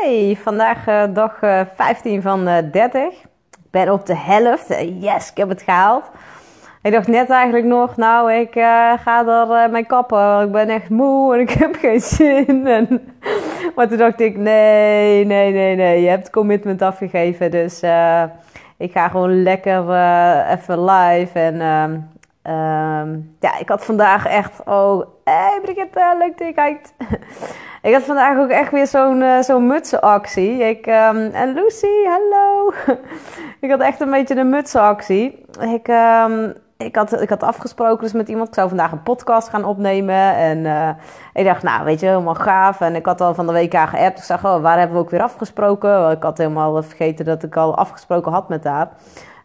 Hey, vandaag uh, dag uh, 15 van uh, 30. Ik ben op de helft. yes, ik heb het gehaald. Ik dacht net eigenlijk nog, nou, ik ga er mijn kappen. Ik ben echt moe en ik heb geen zin. En... Maar toen dacht ik, nee, nee, nee, nee. Je hebt commitment afgegeven. Dus ik ga gewoon lekker even live. En ehm, ehm, ja, ik had vandaag echt, oh, hey Brigitte, leuk dat je kijkt. Ik had vandaag ook echt weer zo'n uh, zo'n mutsenactie. Ik, um, en Lucy, hallo. ik had echt een beetje een mutsenactie. Ik, um, ik, had, ik had afgesproken dus met iemand. Ik zou vandaag een podcast gaan opnemen. En uh, ik dacht, nou, weet je, helemaal gaaf. En ik had al van de WK geappt. Ik zag, oh, waar hebben we ook weer afgesproken? Ik had helemaal vergeten dat ik al afgesproken had met haar.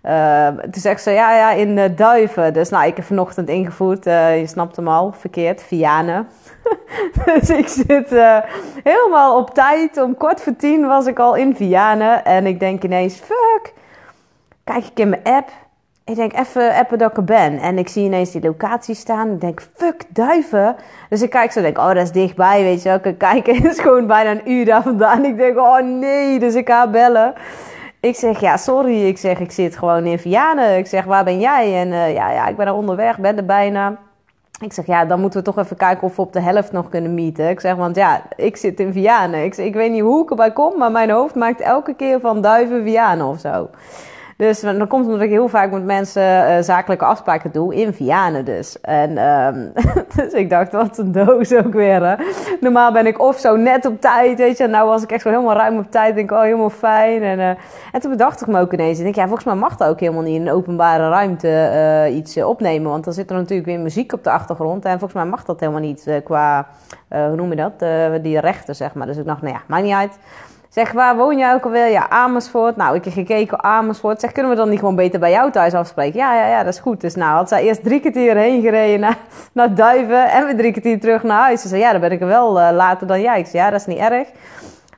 Uh, toen zegt ze, ja, ja, in uh, Duiven. Dus nou, ik heb vanochtend ingevoerd, uh, je snapt hem al, verkeerd, Vianen. dus ik zit uh, helemaal op tijd. Om kwart voor tien was ik al in Vianen. En ik denk ineens, fuck. Kijk ik in mijn app. Ik denk even appen dat ik er ben. En ik zie ineens die locatie staan. Ik denk, fuck, duiven. Dus ik kijk zo denk, oh, dat is dichtbij, weet je wel. Ik kijk, het is gewoon bijna een uur daar vandaan. Ik denk, oh nee, dus ik ga bellen. Ik zeg, ja, sorry. Ik zeg, ik zit gewoon in Vianen. Ik zeg, waar ben jij? En uh, ja, ja, ik ben er onderweg, ben er bijna. Ik zeg, ja, dan moeten we toch even kijken of we op de helft nog kunnen meeten. Ik zeg, want ja, ik zit in Vianen. Ik, zeg, ik weet niet hoe ik erbij kom, maar mijn hoofd maakt elke keer van duiven Vianen of zo. Dus dan komt omdat ik heel vaak met mensen uh, zakelijke afspraken doe, in Vianen dus. En um, dus ik dacht, wat een doos ook weer. Hè? Normaal ben ik of zo net op tijd, weet je. En nou was ik echt zo helemaal ruim op tijd. Denk, oh, helemaal fijn. En, uh, en toen bedacht ik me ook ineens. Ik denk, ja, volgens mij mag dat ook helemaal niet in een openbare ruimte uh, iets opnemen. Want dan zit er natuurlijk weer muziek op de achtergrond. En volgens mij mag dat helemaal niet qua, hoe noem je dat, die rechten, zeg maar. Dus ik dacht, nou ja, maakt niet uit. Zeg, waar woon jij ook alweer? Ja, Amersfoort. Nou, ik heb gekeken, Amersfoort. Zeg, kunnen we dan niet gewoon beter bij jou thuis afspreken? Ja, ja, ja, dat is goed. Dus nou, had zij eerst drie kwartier heen gereden naar, Duiven en weer drie kwartier terug naar huis. Ze zei, ja, dan ben ik er wel uh, later dan jij. Ik ja, dat is niet erg.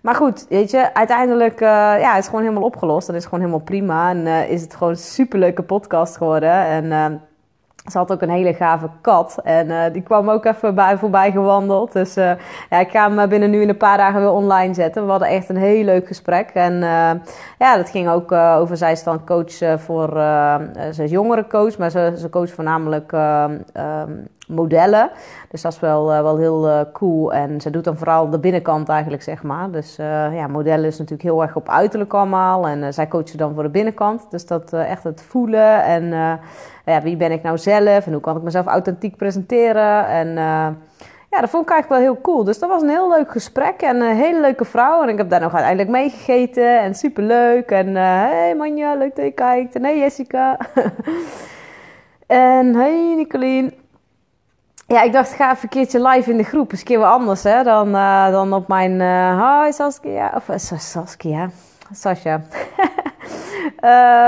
Maar goed, weet je, uiteindelijk uh, ja, het is gewoon helemaal opgelost. Dat is gewoon helemaal prima. En uh, is het gewoon een superleuke podcast geworden. En ze had ook een hele gave kat. En uh, die kwam ook even bij, voorbij gewandeld. Dus uh, ja, ik ga hem binnen nu in een paar dagen weer online zetten. We hadden echt een heel leuk gesprek. En uh, ja, dat ging ook over... Zij is dan coach voor... ze is jongerencoach, maar ze, ze coacht voornamelijk um, modellen. Dus dat is wel, wel heel cool. En ze doet dan vooral de binnenkant eigenlijk, zeg maar. Dus ja, modellen is natuurlijk heel erg op uiterlijk allemaal. En zij coachen dan voor de binnenkant. Dus dat echt het voelen en ja, wie ben ik nou zelf en hoe kan ik mezelf authentiek presenteren. En ja, dat vond ik eigenlijk wel heel cool. Dus dat was een heel leuk gesprek en een hele leuke vrouw. En ik heb daar nog uiteindelijk meegegeten en superleuk. En hey Manja, leuk dat je kijkt. En hey Jessica. en hey Nicolien. Ja, ik dacht, ga even een keertje live in de groep. Is een keer wat anders hè, dan, uh, dan op mijn... Uh, hi Saskia. Of Saskia. Sascha.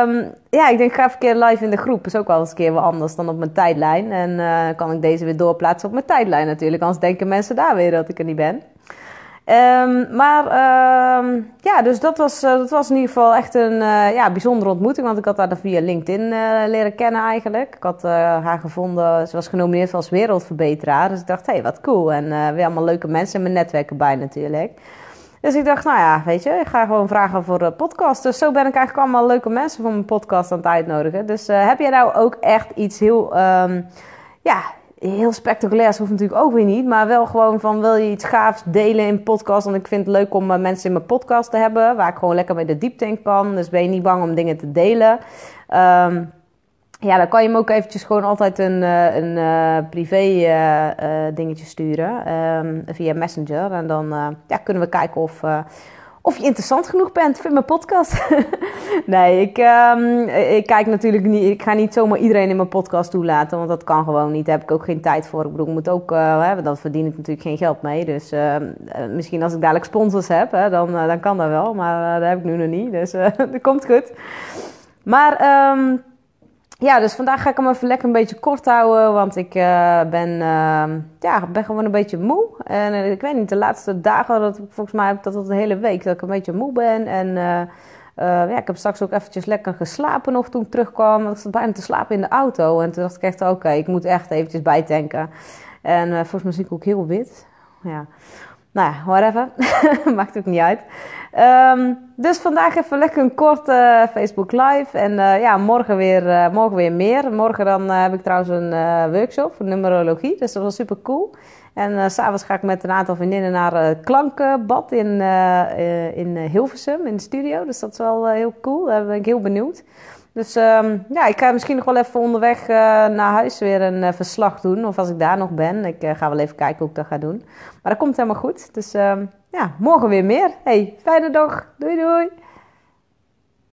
um, ja, ik denk, ga even een keer live in de groep. Is ook wel eens een keer wat anders dan op mijn tijdlijn. En kan ik deze weer doorplaatsen op mijn tijdlijn natuurlijk. Anders denken mensen daar weer dat ik er niet ben. Um, maar um, ja, dus dat was, uh, dat was in ieder geval echt een uh, ja, bijzondere ontmoeting. Want ik had haar via LinkedIn uh, leren kennen eigenlijk. Ik had haar gevonden, ze was genomineerd als wereldverbeteraar. Dus ik dacht, hé, hey, wat cool. En weer allemaal leuke mensen in mijn netwerk erbij natuurlijk. Dus ik dacht, nou ja, weet je, ik ga gewoon vragen voor een podcast. Dus zo ben ik eigenlijk allemaal leuke mensen voor mijn podcast aan het uitnodigen. Dus heb jij nou ook echt iets heel, um, ja, heel spectaculairs? Hoeft natuurlijk ook weer niet. Maar wel gewoon van, wil je iets gaafs delen in podcast? Want ik vind het leuk om uh, mensen in mijn podcast te hebben. Waar ik gewoon lekker mee de diepte in kan. Dus ben je niet bang om dingen te delen. Um, ja, dan kan je hem ook eventjes gewoon altijd een, eh, een uh, privé dingetje sturen um, via Messenger. En dan ja, kunnen we kijken of, of je interessant genoeg bent voor mijn podcast. nee, ik, um, ik kijk natuurlijk niet. Ik ga niet zomaar iedereen in mijn podcast toelaten, want dat kan gewoon niet. Daar heb ik ook geen tijd voor. Ik bedoel, ik moet ook, hè, dan verdien ik natuurlijk geen geld mee. Dus ehm, misschien als ik dadelijk sponsors heb, hè, dan, dan kan dat wel. Maar dat heb ik nu nog niet. Dus dat komt goed. Maar. Um, ja, dus vandaag ga ik hem even lekker een beetje kort houden. Want ik uh, ben, uh, ja, ben gewoon een beetje moe. En uh, ik weet niet, de laatste dagen, dat, volgens mij dat de hele week, dat ik een beetje moe ben. En eh, ja, ik heb straks ook eventjes lekker geslapen nog toen ik terugkwam. Ik zat bijna te slapen in de auto. En toen dacht ik echt, oké, ik moet echt eventjes bijtanken. En volgens mij zie ik ook heel wit. Ja. Nou ja, whatever. Maakt ook niet uit. Ehm, dus vandaag even lekker een korte Facebook live. En ja, morgen weer, morgen weer meer. Morgen dan heb ik trouwens een workshop voor numerologie. Dus dat was super cool. En uh, s'avonds ga ik met een aantal vriendinnen naar uh, Klankenbad in, in Hilversum, in de studio. Dus dat is wel heel cool. Daar ben ik heel benieuwd. Dus um, ja, ik ga misschien nog wel even onderweg naar huis weer een verslag doen. Of als ik daar nog ben. Ik ga wel even kijken hoe ik dat ga doen. Maar dat komt helemaal goed. Dus um, ja, morgen weer meer. Hey, fijne dag. Doei doei.